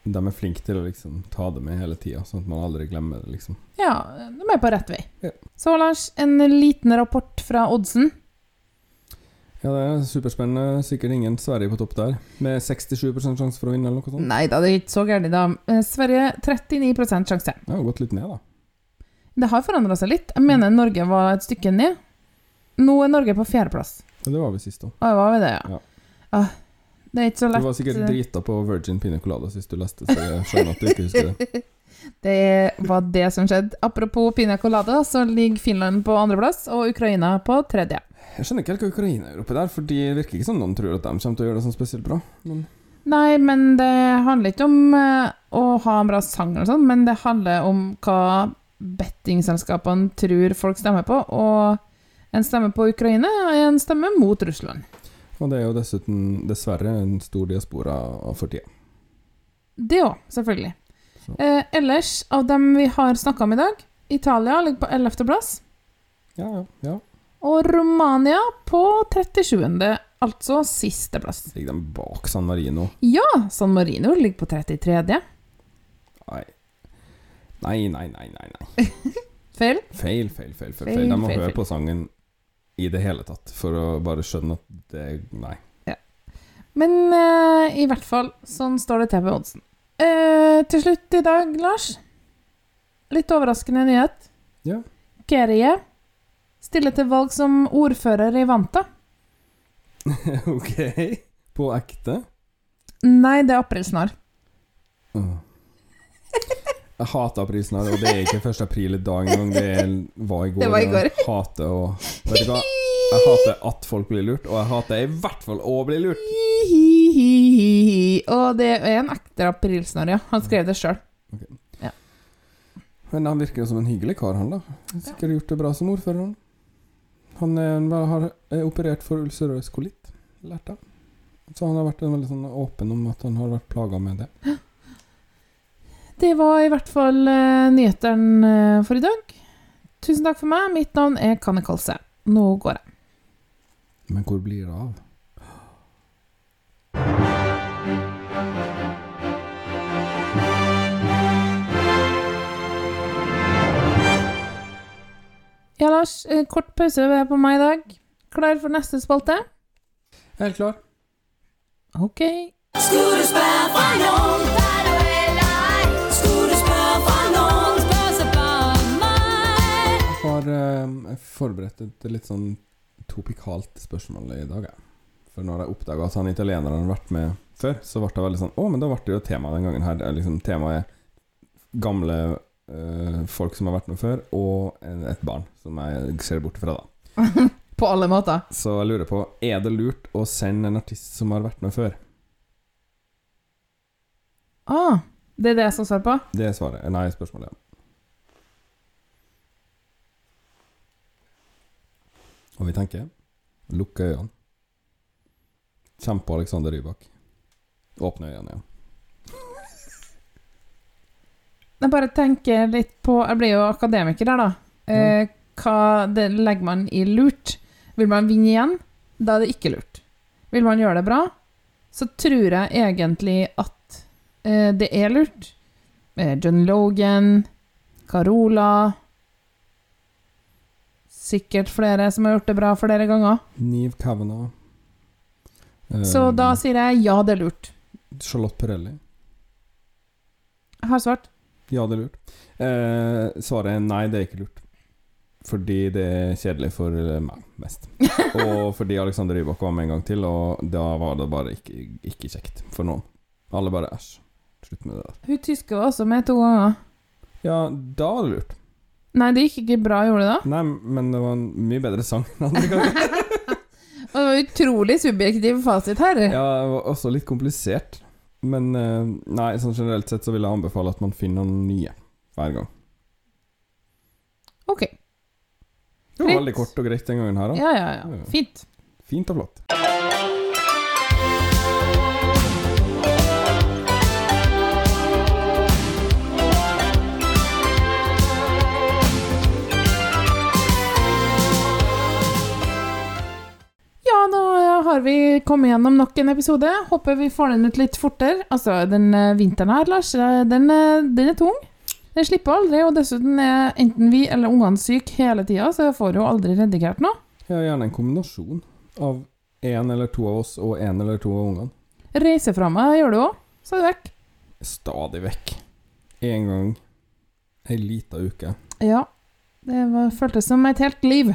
de er flinke til å liksom ta det med hele tida, sånn at man aldri glemmer det, liksom. Ja, de er på rett vei. Ja. Så Lars, en liten rapport fra oddsen. Ja, det er superspennende. Sikkert ingen Sverige på topp der, med 67 sjanse for å vinne, eller noe sånt. Nei da, det er ikke så gærent, da. Eh, Sverige 39 sjanse. Det har gått litt ned, da. Det har forandra seg litt. Jeg mener Norge var et stykke ned. Nå er Norge på fjerdeplass. Men det var vi sist òg. Å, var vi det, ja? Ja. Ah, det er ikke så Du var sikkert eh, drita på Virgin Pina Colada sist du leste, så jeg skjønner at du ikke husker det. Det var det som skjedde. Apropos Pina Colada, så ligger Finland på andreplass og Ukraina på tredje. Jeg skjønner ikke helt hva Ukraina gjør oppi der, for det virker ikke som noen tror at de kommer til å gjøre det sånn spesielt bra. Men Nei, men det handler ikke om eh, å ha en bra sang, eller sånn, men det handler om hva bettingselskapene tror folk stemmer på. Og en stemme på Ukraina er en stemme mot Russland. Og det er jo dessuten dessverre en stor diaspora for tida. Det òg, selvfølgelig. Eh, ellers, av dem vi har snakka om i dag, Italia ligger på 11. plass. Ja, ja, ja. Og Romania på 37., altså sisteplass. Ligger de bak San Marino? Ja, San Marino ligger på 33. Nei. Nei, nei, nei, nei. nei. Feil? Feil, feil, feil. feil, Feil. De må feil, høre feil. på sangen i det hele tatt, for å bare skjønne at det Nei. Ja. Men uh, i hvert fall, sånn står det til på oddsen. Uh, til slutt i dag, Lars. Litt overraskende nyhet. Ja. Gerie stiller til valg som ordfører i Vanta. ok. På ekte? Nei, det er aprilsnarr. Åh. Jeg hater aprilsnarr, og det er ikke 1. april i dag engang. Det var i går. Det var i går. Jeg hater å Vet du hva? Jeg hater at folk blir lurt, og jeg hater i hvert fall å bli lurt. Og det er en ekte aprilsnarr, ja. Han skrev det sjøl. Men han virker jo som en hyggelig kar, han da. Sikkert gjort det bra som ordfører. Han, han er, har er operert for ulcerøs kolitt, lærte jeg. Så han har vært veldig sånn åpen om at han har vært plaga med det. Det var i hvert fall uh, nyhetene eh, for i dag. Tusen takk for meg. Mitt navn er Kanne Kalse. Nå går jeg. Men hvor blir det av? Ja, Lars. eh, Kort pause på meg i dag. Klar for neste spalte? Helt klar. Ok. Skulle du forberedt et litt sånn topikalt spørsmål i dag, jeg. For når jeg oppdaga at han italieneren har vært med før, så ble det veldig sånn Å, men da ble det jo tema den gangen her. Er Liksom, temaet er gamle øh, folk som har vært med før, og et barn som jeg ser bort fra, da. På alle måter. Så jeg lurer på Er det lurt å sende en artist som har vært med før? Ah, det er det jeg skal svare på? Det er svaret. Nei, spørsmålet, ja. Og vi tenker Lukke øynene. Kjenn på Alexander Rybak. Åpne øynene igjen. Jeg bare tenker litt på Jeg blir jo akademiker der, da. Eh, hva det legger man i lurt? Vil man vinne igjen? Da er det ikke lurt. Vil man gjøre det bra, så tror jeg egentlig at eh, det er lurt. Eh, John Logan, Carola Sikkert flere som har gjort det bra flere ganger. Niv Kavanagh. Eh, Så da sier jeg ja, det er lurt. Charlotte Perelli. Jeg har svart. Ja, det er lurt. Eh, svaret er nei, det er ikke lurt. Fordi det er kjedelig for eh, meg mest. Og fordi Alexander Rybak var med en gang til, og da var det bare ikke, ikke kjekt for noen. Alle bare æsj. Slutt med det der. Hun tyske var også med to ganger. Ja, da var det lurt. Nei, det gikk ikke bra, gjorde det da? Nei, men det var en mye bedre sang enn andre ganger. Og det var utrolig subjektiv fasit her. Ja, det var også litt komplisert. Men eh, nei, sånn generelt sett så vil jeg anbefale at man finner noen nye hver gang. Ok. Det var veldig kort og greit den gangen her, da. Ja, ja, ja. Fint. Fint og flott. Har vi kommet gjennom nok en episode. Håper vi får den ut litt fortere. Altså, den eh, vinteren her, Lars, eh, den, eh, den er tung. Den slipper aldri, og dessuten er enten vi eller ungene syke hele tida, så jeg får jo aldri redigert noe. Ja, gjerne en kombinasjon av én eller to av oss og én eller to av ungene. Reise fra meg gjør du òg, så du vekk. Stadig vekk. Én gang ei lita uke. Ja. Det var, føltes som et helt liv.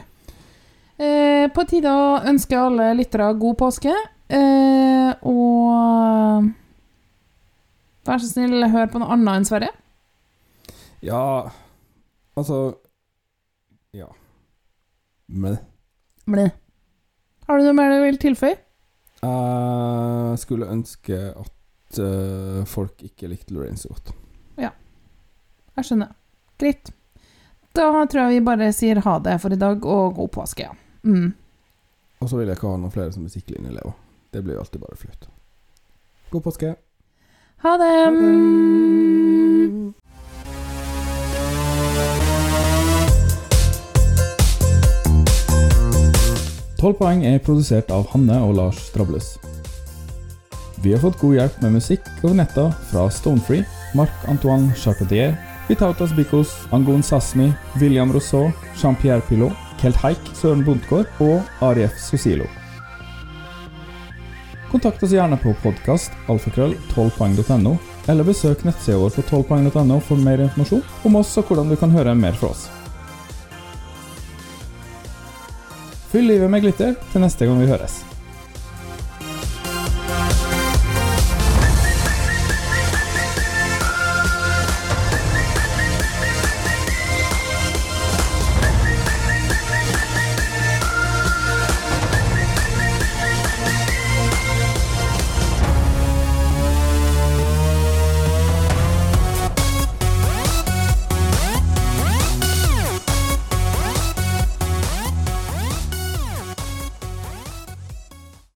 Eh, på tide å ønske alle lyttere god påske. Eh, og vær så snill, hør på noe annet enn Sverige. Ja Altså Ja. Men Ble. Har du noe mer du vil tilføye? jeg skulle ønske at uh, folk ikke likte Lorraine så godt. Ja. Jeg skjønner. Greit. Da tror jeg vi bare sier ha det for i dag, og god påske. Ja. Mm. Og så vil jeg ikke ha noen flere som musikklinjeelever. Det blir jo alltid bare flaut. God påske. Ha det! Tolv poeng er produsert av Hanne og Lars Strables. Vi har fått god hjelp med musikk over netter fra Stonefree, Marc-Antoine Charpentier, Vitautas Bikos, Angon Sasmi, William Rousseau, Jean-Pierre Pilot, Kelt Haik, Søren Bondtgaard og Arief Susilo. Kontakt oss gjerne på podkast alfakrøll 12poeng.no, eller besøk nettsida vår på 12poeng.no for mer informasjon om oss og hvordan du kan høre mer fra oss. Fyll livet med glitter til neste gang vi høres.